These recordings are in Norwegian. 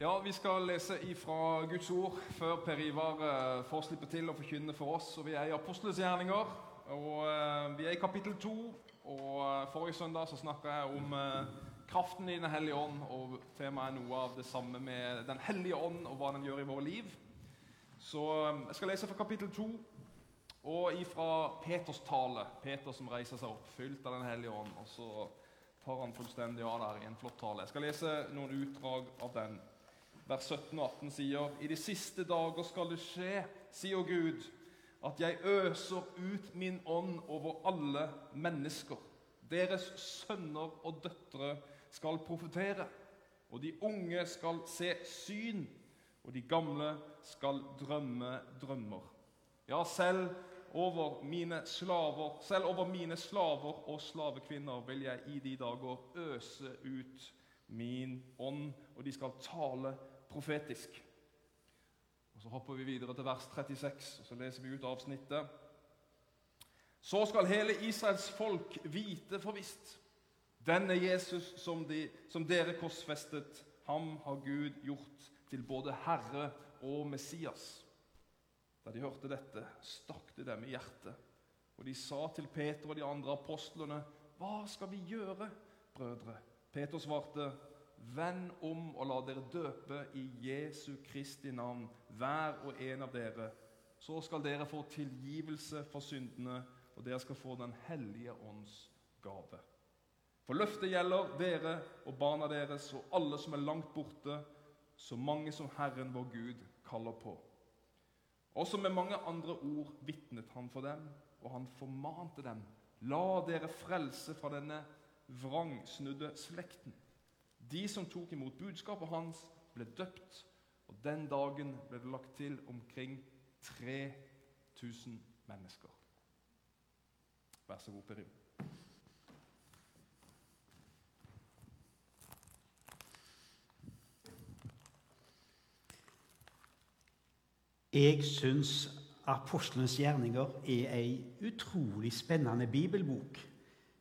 Ja, Vi skal lese ifra Guds ord før Per Ivar eh, får slippe til å forkynne for oss. Og Vi er i Apostles gjerninger, og eh, vi er i kapittel 2. Og eh, Forrige søndag så snakka jeg om eh, kraften i Den hellige ånd, og temaet er noe av det samme med Den hellige ånd og hva den gjør i våre liv. Så jeg skal lese fra kapittel 2 og ifra Peters tale. Peter som reiser seg opp, fylt av Den hellige ånd. Og så tar han fullstendig av der i en flott tale. Jeg skal lese noen utdrag av den vers 17 og 18 sier I de siste dager skal det skje, sier Gud, at jeg øser ut min ånd over alle mennesker. Deres sønner og døtre skal profetere, og de unge skal se syn, og de gamle skal drømme drømmer. Ja, selv over mine slaver, selv over mine slaver og slavekvinner vil jeg i de dager øse ut min ånd, og de skal tale profetisk. Og Så hopper vi videre til vers 36, og så leser vi ut avsnittet. Så skal hele Israels folk vite for visst denne Jesus som, de, som dere korsfestet, ham har Gud gjort til både Herre og Messias. Da de hørte dette, stakk det dem i hjertet, og de sa til Peter og de andre apostlene, Hva skal vi gjøre, brødre? Peter svarte, Vend om og la dere døpe i Jesu Kristi navn, hver og en av dere. Så skal dere få tilgivelse for syndene, og dere skal få Den hellige ånds gave. For løftet gjelder dere og barna deres og alle som er langt borte, så mange som Herren vår Gud kaller på. Også med mange andre ord vitnet han for dem, og han formante dem. La dere frelse fra denne vrangsnudde slekten. De som tok imot budskapet hans, ble døpt, og den dagen ble det lagt til omkring 3000 mennesker. Vær så god, Perim. Jeg syns Apostlenes gjerninger er ei utrolig spennende bibelbok.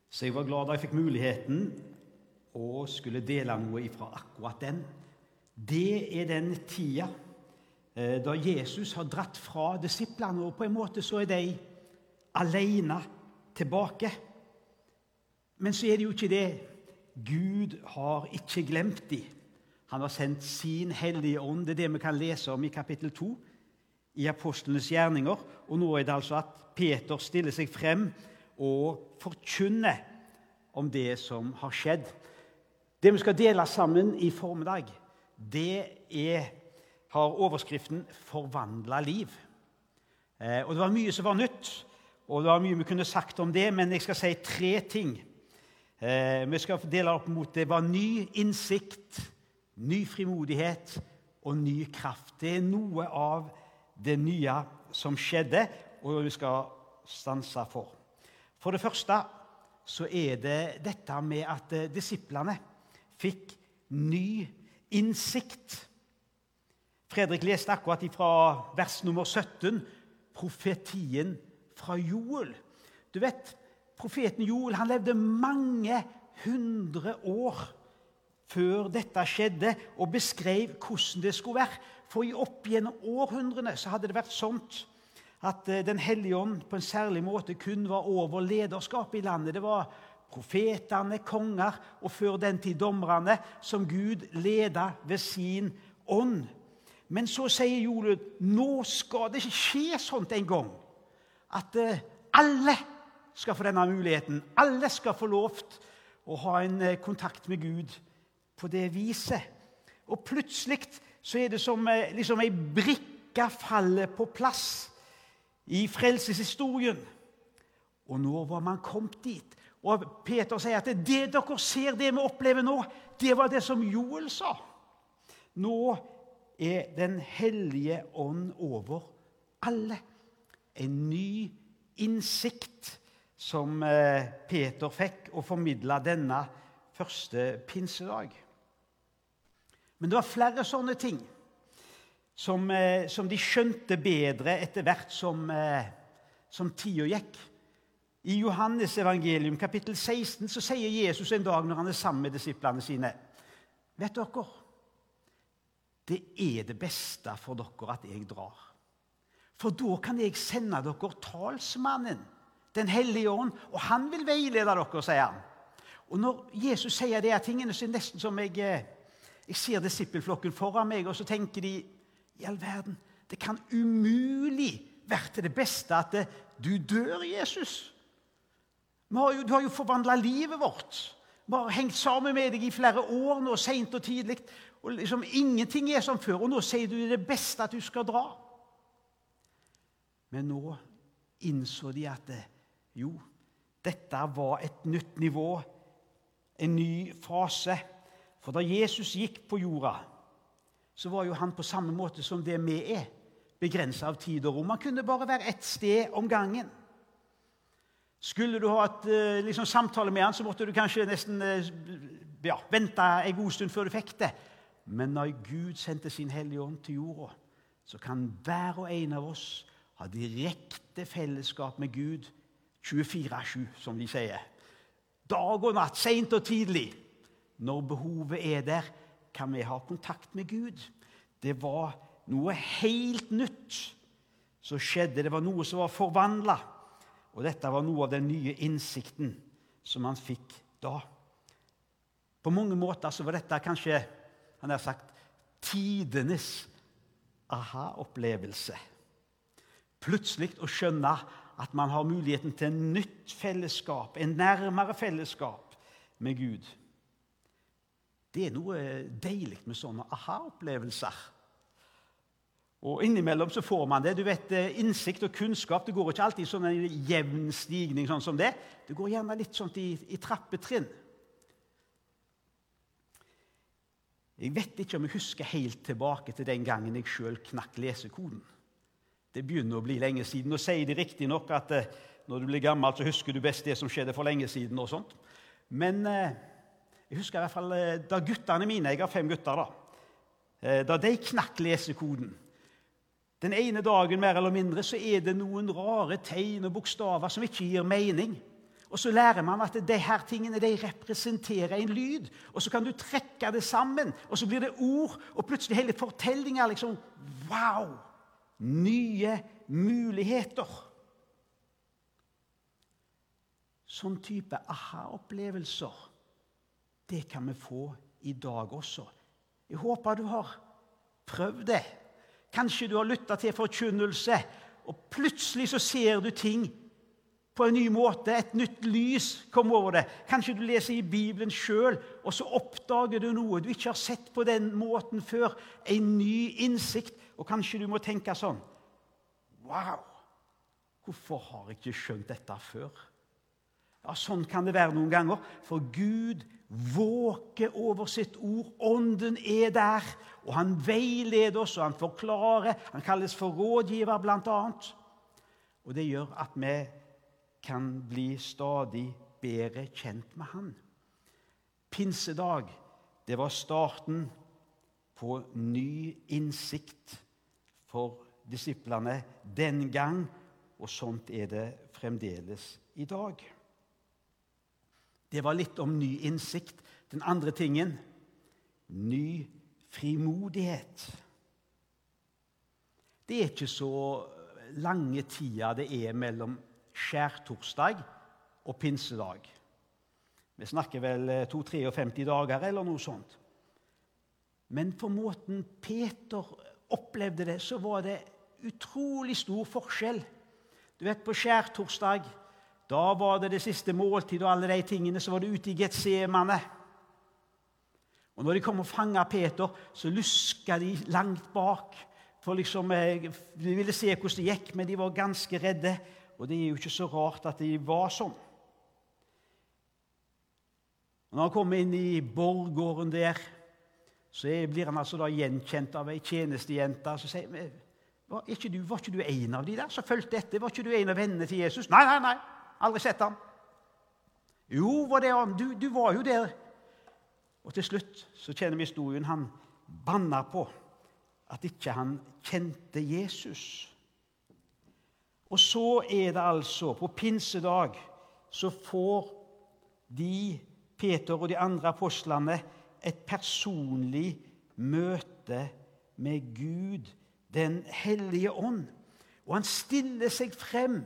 Så jeg var glad da jeg fikk muligheten og skulle dele noe ifra akkurat den. Det er den tida eh, da Jesus har dratt fra disiplene, og på en måte så er de alene tilbake. Men så er det jo ikke det. Gud har ikke glemt dem. Han har sendt sin hellige ånd. Det er det vi kan lese om i kapittel 2 i apostlenes gjerninger. Og nå er det altså at Peter stiller seg frem og forkynner om det som har skjedd. Det vi skal dele sammen i formiddag, det er, har overskriften 'Forvandla liv'. Eh, og Det var mye som var nytt, og det var mye vi kunne sagt om det, men jeg skal si tre ting. Eh, vi skal dele opp mot det var ny innsikt, ny frimodighet og ny kraft. Det er noe av det nye som skjedde, og vi skal stanse for. For det første så er det dette med at eh, disiplene fikk ny innsikt. Fredrik leste akkurat fra vers nummer 17, profetien fra Joel. Du vet, Profeten Joel han levde mange hundre år før dette skjedde, og beskrev hvordan det skulle være. For i opp gjennom århundrene så hadde det vært sånt at eh, Den hellige ånd på en særlig måte kun var over lederskapet i landet. Det var profetene, konger og før den tid dommerne, som Gud leda ved sin ånd. Men så sier Jolud nå skal det ikke skje sånt en gang. At eh, alle skal få denne muligheten. Alle skal få lov å ha en eh, kontakt med Gud på det viset. Og plutselig så er det som eh, liksom ei brikke faller på plass i frelseshistorien. Og nå var man kommet dit. Og Peter sier at det dere ser, det vi opplever nå, det var det som Joel sa. Nå er Den hellige ånd over alle. En ny innsikt som eh, Peter fikk og formidla denne første pinsedag. Men det var flere sånne ting som, eh, som de skjønte bedre etter hvert som, eh, som tida gikk. I Johannes evangelium kapittel 16 så sier Jesus en dag når han er sammen med disiplene sine Vet dere det er det beste for dere at jeg drar. For da kan jeg sende dere talsmannen, Den hellige ånd, og han vil veilede dere, sier han. Og Når Jesus sier de tingene, så er det nesten som jeg, eh, jeg ser disippelflokken foran meg, og så tenker de i all verden Det kan umulig være til det beste at eh, du dør, Jesus. Har jo, du har jo forvandla livet vårt. Vi har hengt sammen med deg i flere år nå, seint og tidlig. Og liksom Ingenting er som før, og nå sier du det beste at du skal dra. Men nå innså de at det, jo, dette var et nytt nivå, en ny fase. For da Jesus gikk på jorda, så var jo han på samme måte som det vi er, begrensa av tid og rom. Han kunne bare være ett sted om gangen. Skulle du ha et eh, liksom, samtale med han, så måtte du kanskje nesten eh, ja, vente en god stund før du fikk det. Men når Gud sendte sin Hellige Ånd til jorda, så kan hver og en av oss ha direkte fellesskap med Gud 24-7, som de sier. Dag og natt, seint og tidlig. Når behovet er der, kan vi ha kontakt med Gud. Det var noe helt nytt som skjedde. Det var noe som var forvandla. Og dette var noe av den nye innsikten som han fikk da. På mange måter så var dette kanskje han har sagt, tidenes aha-opplevelse. Plutselig å skjønne at man har muligheten til en nytt fellesskap, en nærmere fellesskap med Gud. Det er noe deilig med sånne aha-opplevelser. Og Innimellom så får man det. Du vet, eh, Innsikt og kunnskap det går ikke alltid i sånn en jevn stigning. sånn som Det Det går gjerne litt sånn i, i trappetrinn. Jeg vet ikke om jeg husker helt tilbake til den gangen jeg sjøl knakk lesekoden. Det begynner å bli lenge siden. Nå sier de riktignok at eh, når du blir gammel, så husker du best det som skjedde for lenge siden. og sånt. Men eh, jeg husker i hvert fall da guttene mine Jeg har fem gutter. Da Da de knakk lesekoden den ene dagen mer eller mindre, så er det noen rare tegn og bokstaver som ikke gir mening. Og så lærer man at de her tingene de representerer en lyd. Og så kan du trekke det sammen, og så blir det ord. Og plutselig hele fortellinga liksom Wow! Nye muligheter. Sånn type aha-opplevelser, det kan vi få i dag også. Jeg håper du har prøvd det. Kanskje du har lytta til forkynnelse, og plutselig så ser du ting på en ny måte. Et nytt lys kommer over det. Kanskje du leser i Bibelen sjøl, og så oppdager du noe du ikke har sett på den måten før. En ny innsikt. Og kanskje du må tenke sånn Wow! Hvorfor har jeg ikke skjønt dette før? Ja, Sånn kan det være noen ganger. For Gud våker over sitt ord. Ånden er der, og han veileder oss, og han forklarer. Han kalles for rådgiver, bl.a. Og det gjør at vi kan bli stadig bedre kjent med han. Pinsedag, det var starten på ny innsikt for disiplene den gang, og sånt er det fremdeles i dag. Det var litt om ny innsikt. Den andre tingen ny frimodighet. Det er ikke så lange tida det er mellom skjærtorsdag og pinsedag. Vi snakker vel 52 dager eller noe sånt. Men på måten Peter opplevde det, så var det utrolig stor forskjell. Du vet, På skjærtorsdag da var det det siste måltid og alle de tingene. Så var det ute i Getsemane. Og når de kom og fanga Peter, så luska de langt bak. For liksom, eh, De ville se hvordan det gikk, men de var ganske redde. Og det er jo ikke så rart at de var sånn. Når han kommer inn i borggården der, så blir han altså da gjenkjent av ei tjenestejente. Så sier var ikke, du, var ikke du en av de der som fulgte etter? Var ikke du en av vennene til Jesus? Nei, nei, nei. Aldri sett ham. Jo, var det? Du, du var jo der. Og til slutt så kjenner vi historien. Han banna på at ikke han kjente Jesus. Og så er det altså På pinsedag så får de, Peter og de andre apostlene, et personlig møte med Gud, den hellige ånd. Og han stiller seg frem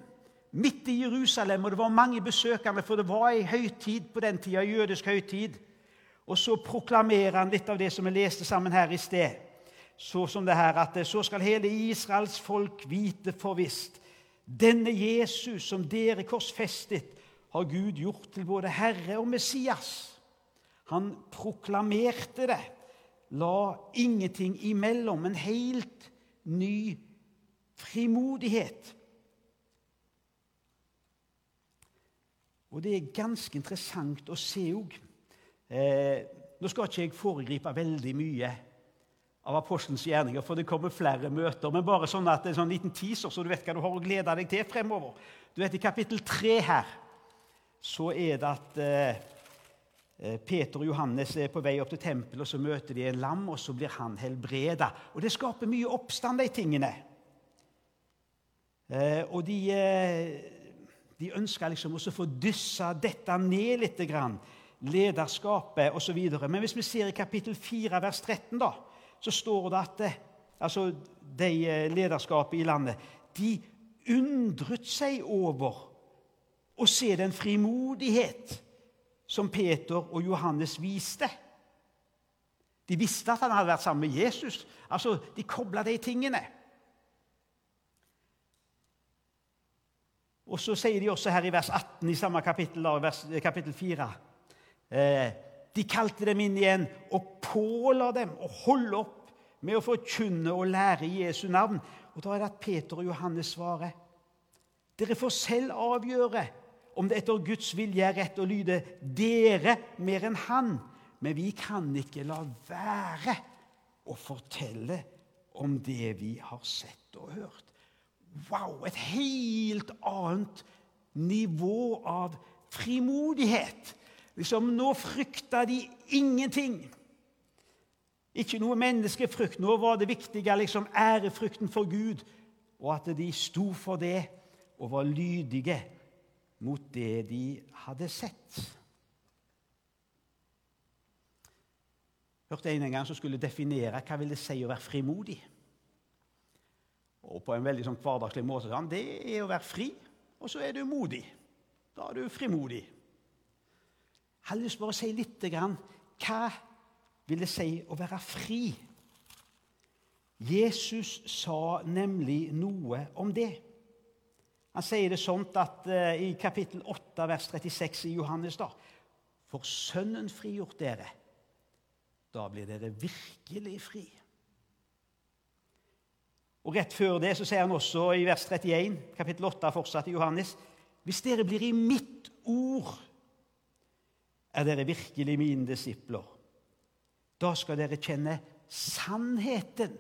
midt i Jerusalem, og det var mange besøkende, for det var ei høytid på den tida, jødisk høytid. Og så proklamerer han litt av det som vi leste sammen her i sted. Så som det her at så skal hele Israels folk vite for visst. Denne Jesus som dere korsfestet, har Gud gjort til både Herre og Messias. Han proklamerte det. La ingenting imellom. En helt ny frimodighet. Og det er ganske interessant å se òg. Eh, nå skal ikke jeg foregripe veldig mye av apostelens gjerninger, for det kommer flere møter. Men bare sånn at det er sånn liten teaser, så du vet hva du har å glede deg til fremover. Du vet, I kapittel 3 her så er det at eh, eh, Peter og Johannes er på vei opp til tempelet, og så møter de en lam, og så blir han helbreda. Og det skaper mye oppstand, de tingene. Eh, og de eh, de ønska liksom å få dyssa dette ned litt, grann, lederskapet osv. Men hvis vi ser i kapittel 4, vers 13, da, så står det at eh, altså, de eh, lederskapet i landet de undret seg over å se den frimodighet som Peter og Johannes viste. De visste at han hadde vært sammen med Jesus. Altså, De kobla de tingene. Og så sier de også her i vers 18 i samme kapittel, vers, kapittel 4 eh, De kalte dem inn igjen og påla dem å holde opp med å forkynne og lære i Jesu navn. Og Da er det at Peter og Johannes svarer. Dere får selv avgjøre om det etter Guds vilje er rett å lyde dere mer enn Han. Men vi kan ikke la være å fortelle om det vi har sett og hørt. Wow! Et helt annet nivå av frimodighet. Liksom, Nå frykta de ingenting. Ikke noe menneskefrykt. Nå var det viktige liksom ærefrykten for Gud, og at de sto for det og var lydige mot det de hadde sett. Hørte en en gang som skulle definere hva vil det si å være frimodig. Og på en veldig sånn hverdagslig måte sa han det er å være fri, og så er du modig. Da er du frimodig. Jeg har lyst til å si litt grann, hva vil det si å være fri? Jesus sa nemlig noe om det. Han sier det sånn at uh, i kapittel 8, vers 36 i Johannes da, For Sønnen frigjort dere, da blir dere virkelig fri. Og Rett før det så sier han også i vers 31, kapittel 8 fortsatt i Johannes Hvis dere blir i mitt ord, er dere virkelig mine disipler. Da skal dere kjenne sannheten.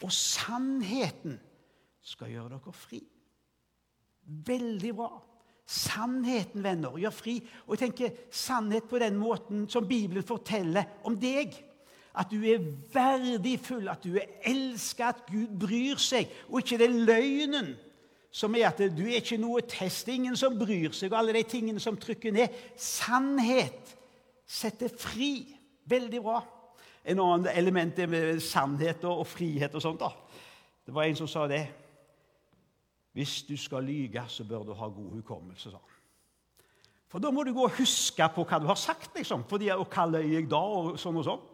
Og sannheten skal gjøre dere fri. Veldig bra. Sannheten, venner, gjør fri. Og jeg tenker sannhet på den måten som Bibelen forteller om deg. At du er verdifull, at du er elska, at Gud bryr seg. Og ikke det løgnen som er at du er ikke noe test, ingen som bryr seg, og alle de tingene som trykker ned. Sannhet setter fri. Veldig bra. En annen element er med sannhet og frihet og sånt. da. Det var en som sa det. Hvis du skal lyge, så bør du ha god hukommelse. sa For da må du gå og huske på hva du har sagt. liksom. Fordi, og hva løy jeg da? og sånn og sånn.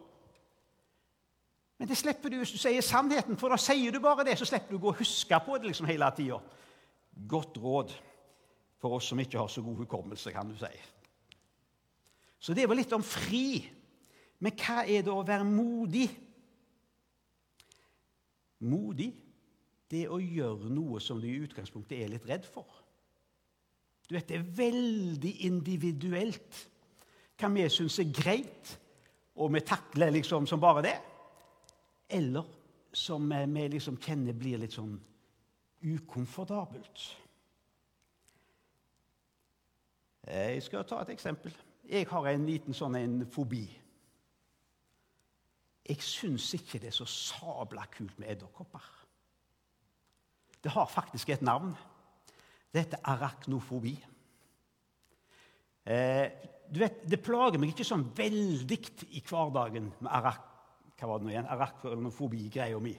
Men det slipper du hvis du sier sannheten, for da sier du bare det. Så slipper du å gå og huske på det liksom hele tida. Godt råd for oss som ikke har så god hukommelse, kan du si. Så det var litt om fri. Men hva er det å være modig? Modig, det er å gjøre noe som du i utgangspunktet er litt redd for. Du vet, Det er veldig individuelt hva vi syns er greit, og vi takler liksom som bare det eller som vi liksom kjenner blir litt sånn ukomfortabelt. Jeg skal ta et eksempel. Jeg har en liten sånn en fobi. Jeg syns ikke det er så sabla kult med edderkopper. Det har faktisk et navn. Det heter arachnofobi. Eh, du vet, Det plager meg ikke sånn veldig i hverdagen med arak hva var det nå igjen? Arachnofobi-greia mi.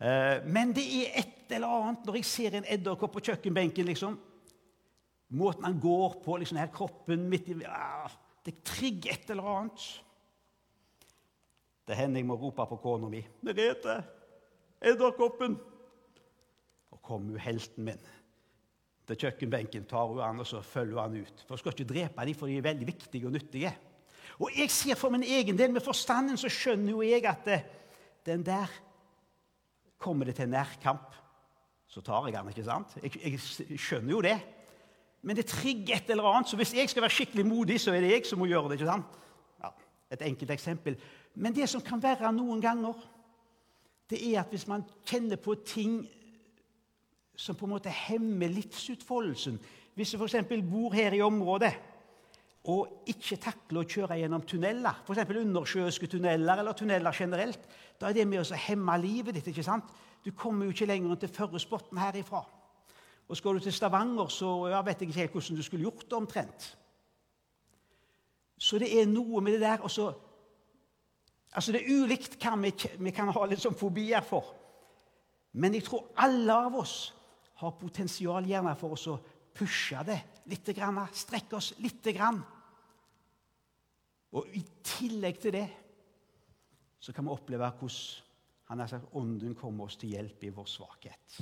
Eh, men det er et eller annet når jeg ser en edderkopp på kjøkkenbenken. liksom. Måten han går på, liksom her kroppen midt i ja, Det trigger et eller annet. Det hender jeg må rope på kona mi. 'Merete! Edderkoppen!' Og kommer helten min til kjøkkenbenken, tar hun han, og så følger hun han ut. For Hun skal ikke drepe dem, for de er veldig viktige og nyttige. Og jeg sier for min egen del, med forstanden, så skjønner jo jeg at det, den der Kommer det til nærkamp, så tar jeg den, ikke sant? Jeg, jeg skjønner jo det. Men det trigger et eller annet, så hvis jeg skal være skikkelig modig, så er det jeg som må gjøre det. ikke sant? Ja, et enkelt eksempel. Men det som kan være noen ganger, det er at hvis man kjenner på ting som på en måte hemmer livsutfoldelsen Hvis du f.eks. bor her i området og ikke takle å kjøre gjennom tunneler, f.eks. undersjøiske tunneler eller tunneler generelt, da er det med å hemme livet ditt. ikke sant? Du kommer jo ikke lenger enn til Førrespotten herifra. Og skal du til Stavanger, så jeg vet jeg ikke helt hvordan du skulle gjort det omtrent. Så det er noe med det der også, Altså, Det er ulikt hva vi, vi kan ha litt sånn fobier for. Men jeg tror alle av oss har potensial gjerne for å pushe det litt, strekke oss litt. Og i tillegg til det så kan vi oppleve hvordan han har sagt, ånden kommer oss til hjelp i vår svakhet.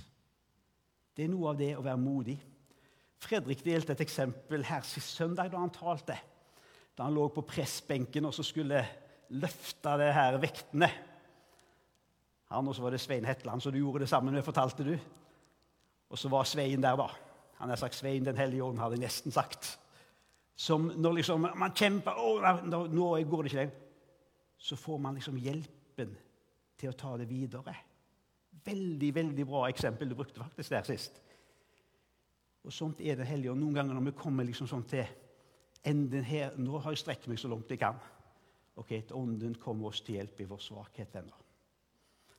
Det er noe av det å være modig. Fredrik delte et eksempel her sist søndag da han talte. Da han lå på pressbenken og så skulle løfte det her vektene. Han og så var det Svein Hetland, så du gjorde det sammen med, fortalte du. Og så var Svein der, da. Han har sagt Svein Den hellige ånd, hadde jeg nesten sagt. Som når liksom, man kjemper å, nå, nå går det ikke lenger. Så får man liksom hjelpen til å ta det videre. Veldig veldig bra eksempel du brukte faktisk der sist. Og Sånt er Den hellige ånd. Noen ganger når vi kommer liksom sånn til enden her Nå har jeg strekt meg så langt jeg kan. Ok, Ånden kommer oss til hjelp i vår svakhet, venner.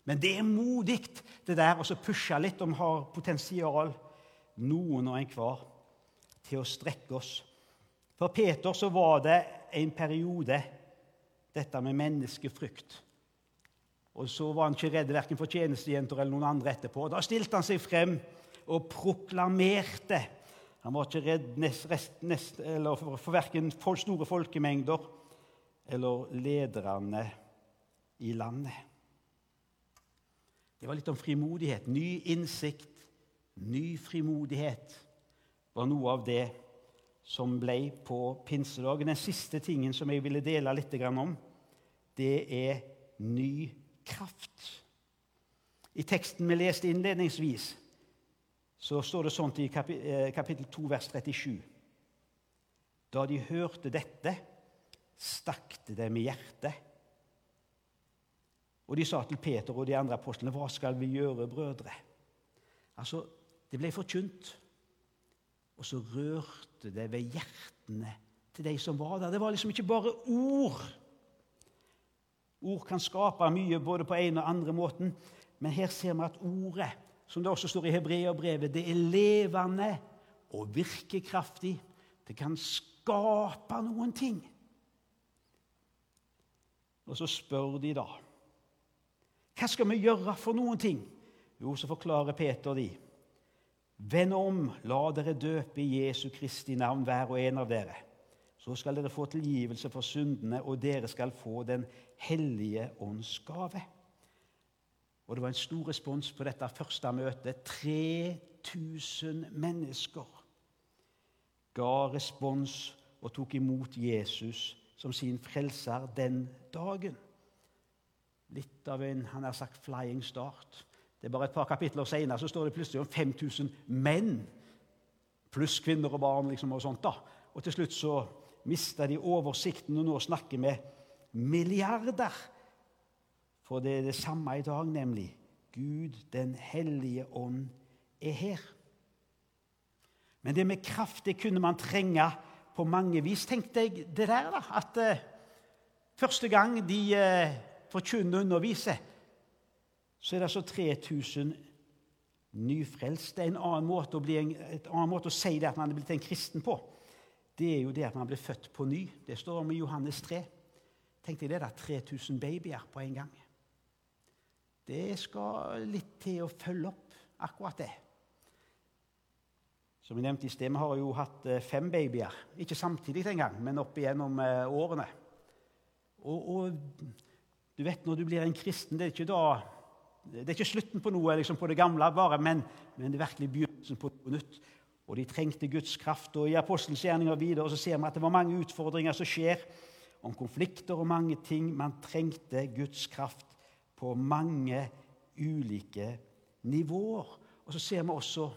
Men det er modig, det der å pushe litt om vi har potensial noen og enhver, til å strekke oss. For Peter så var det en periode dette med menneskefrykt. Og så var han ikke redd verken for tjenestejenter eller noen andre etterpå. Da stilte han seg frem og proklamerte. Han var ikke redd nest, rest, nest, for, for verken store folkemengder eller lederne i landet. Det var litt om frimodighet. Ny innsikt Ny frimodighet var noe av det som ble på pinsedagen. Den siste tingen som jeg ville dele litt om, det er ny kraft. I teksten vi leste innledningsvis, så står det sånt i eh, kapittel 2, vers 37. Da de hørte dette, stakk det dem i hjertet. Og de sa til Peter og de andre apostlene, 'Hva skal vi gjøre, brødre?' Altså, det ble forkynt, og så rørte det ved hjertene til de som var der. Det var liksom ikke bare ord. Ord kan skape mye både på en og andre måten, men her ser vi at ordet, som det også står i Hebreerbrevet, det er levende og virkekraftig. Det kan skape noen ting. Og så spør de da Hva skal vi gjøre for noen ting? Jo, så forklarer Peter de. Vend om, la dere døpe i Jesu Kristi navn, hver og en av dere. Så skal dere få tilgivelse for syndene, og dere skal få Den hellige ånds gave. Og Det var en stor respons på dette første møtet. 3000 mennesker ga respons og tok imot Jesus som sin frelser den dagen. Litt av en han har sagt, flying start. Det er bare et par kapitler senere så står det plutselig om 5000 menn pluss kvinner og barn. Liksom, og sånt da. Og til slutt så mista de oversikten, og nå snakker vi milliarder. For det er det samme i dag, nemlig. Gud, den hellige ånd, er her. Men det med kraft det kunne man trenge på mange vis. Tenkte jeg det der, da. At eh, første gang de eh, forkynner og underviser, så er det altså 3000 nyfrelste. En annen måte å, bli en, et annen måte å si det at man er blitt en kristen på, det er jo det at man blir født på ny. Det står om i Johannes 3. Tenkte jeg det er 3000 babyer på en gang. Det skal litt til å følge opp akkurat det. Som jeg nevnte i sted, Vi har jo hatt eh, fem babyer. Ikke samtidig engang, men opp igjennom eh, årene. Og, og, du vet, når du blir en kristen, det er ikke, da, det er ikke slutten på noe liksom på det gamle, bare, men, men det er virkelig begynnelsen på noe nytt. Og de trengte Guds kraft. Og I apostelens gjerninger videre så ser vi at det var mange utfordringer som skjer, om konflikter og mange ting. Man trengte Guds kraft på mange ulike nivåer. Og så ser vi også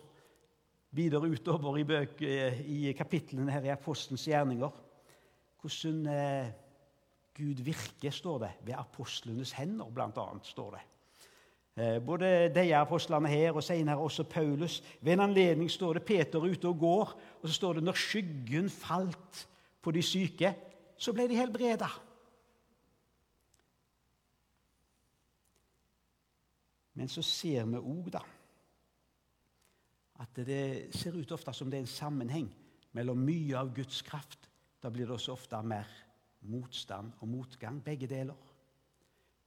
videre utover i, bøk, i kapitlene her i Apostelens gjerninger hvordan eh, Gud virker, står det, ved apostlenes hender, blant annet, står det. Eh, både de apostlene her og senere også Paulus. Ved en anledning står det Peter ute og går, og så står det når skyggen falt på de syke, så ble de helbreda. Men så ser vi òg, da at det ser ut ofte som det er en sammenheng mellom mye av Guds kraft. Da blir det også ofte mer motstand og motgang, begge deler.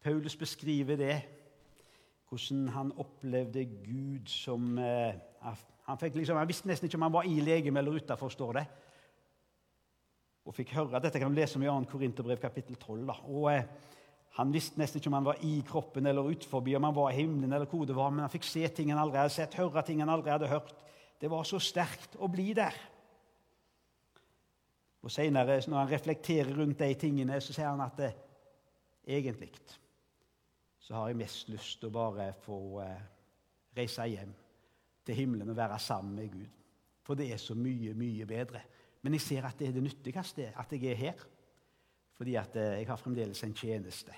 Paulus beskriver det, hvordan han opplevde Gud som eh, han, liksom, han, visste nesten ikke om han var i legemet eller utafor, står det. Og fikk høre, Dette kan du lese om i 2. Korinterbrev kapittel 12. Da. Og, eh, han visste nesten ikke om han var i kroppen eller utenfor, om han var i himmelen eller hvor det var, men han fikk se ting han aldri hadde sett, høre ting han aldri hadde hørt. Det var så sterkt å bli der. Og Senere, når han reflekterer rundt de tingene, så sier han at det, egentlig så har jeg mest lyst til å bare få eh, reise hjem til himmelen og være sammen med Gud. For det er så mye, mye bedre. Men jeg ser at det er det nyttigste at jeg er her. Fordi at eh, jeg har fremdeles en tjeneste.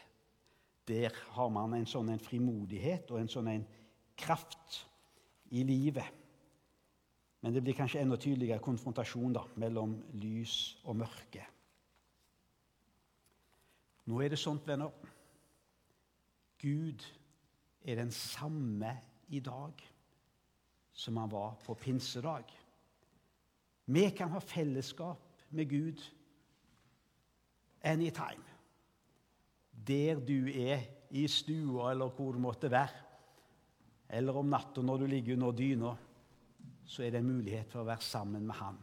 Der har man en sånn en frimodighet og en sånn en kraft i livet. Men det blir kanskje enda tydeligere konfrontasjon da, mellom lys og mørke. Nå er det sånt, venner. Gud er den samme i dag som han var på pinsedag. Vi kan ha fellesskap med Gud anytime der du er, i stua eller hvor du måtte være, eller om natta når du ligger under dyna, så er det en mulighet for å være sammen med Han.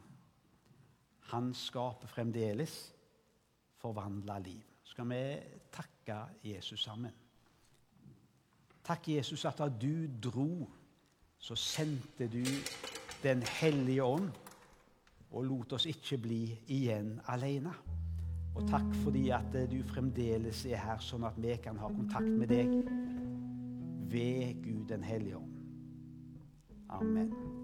Han skaper fremdeles forvandla liv. Skal vi takke Jesus sammen? Takk, Jesus, at da du dro, så sendte du Den hellige ånd og lot oss ikke bli igjen alene. Og takk fordi at du fremdeles er her, sånn at vi kan ha kontakt med deg ved Gud den hellige ånd. Amen.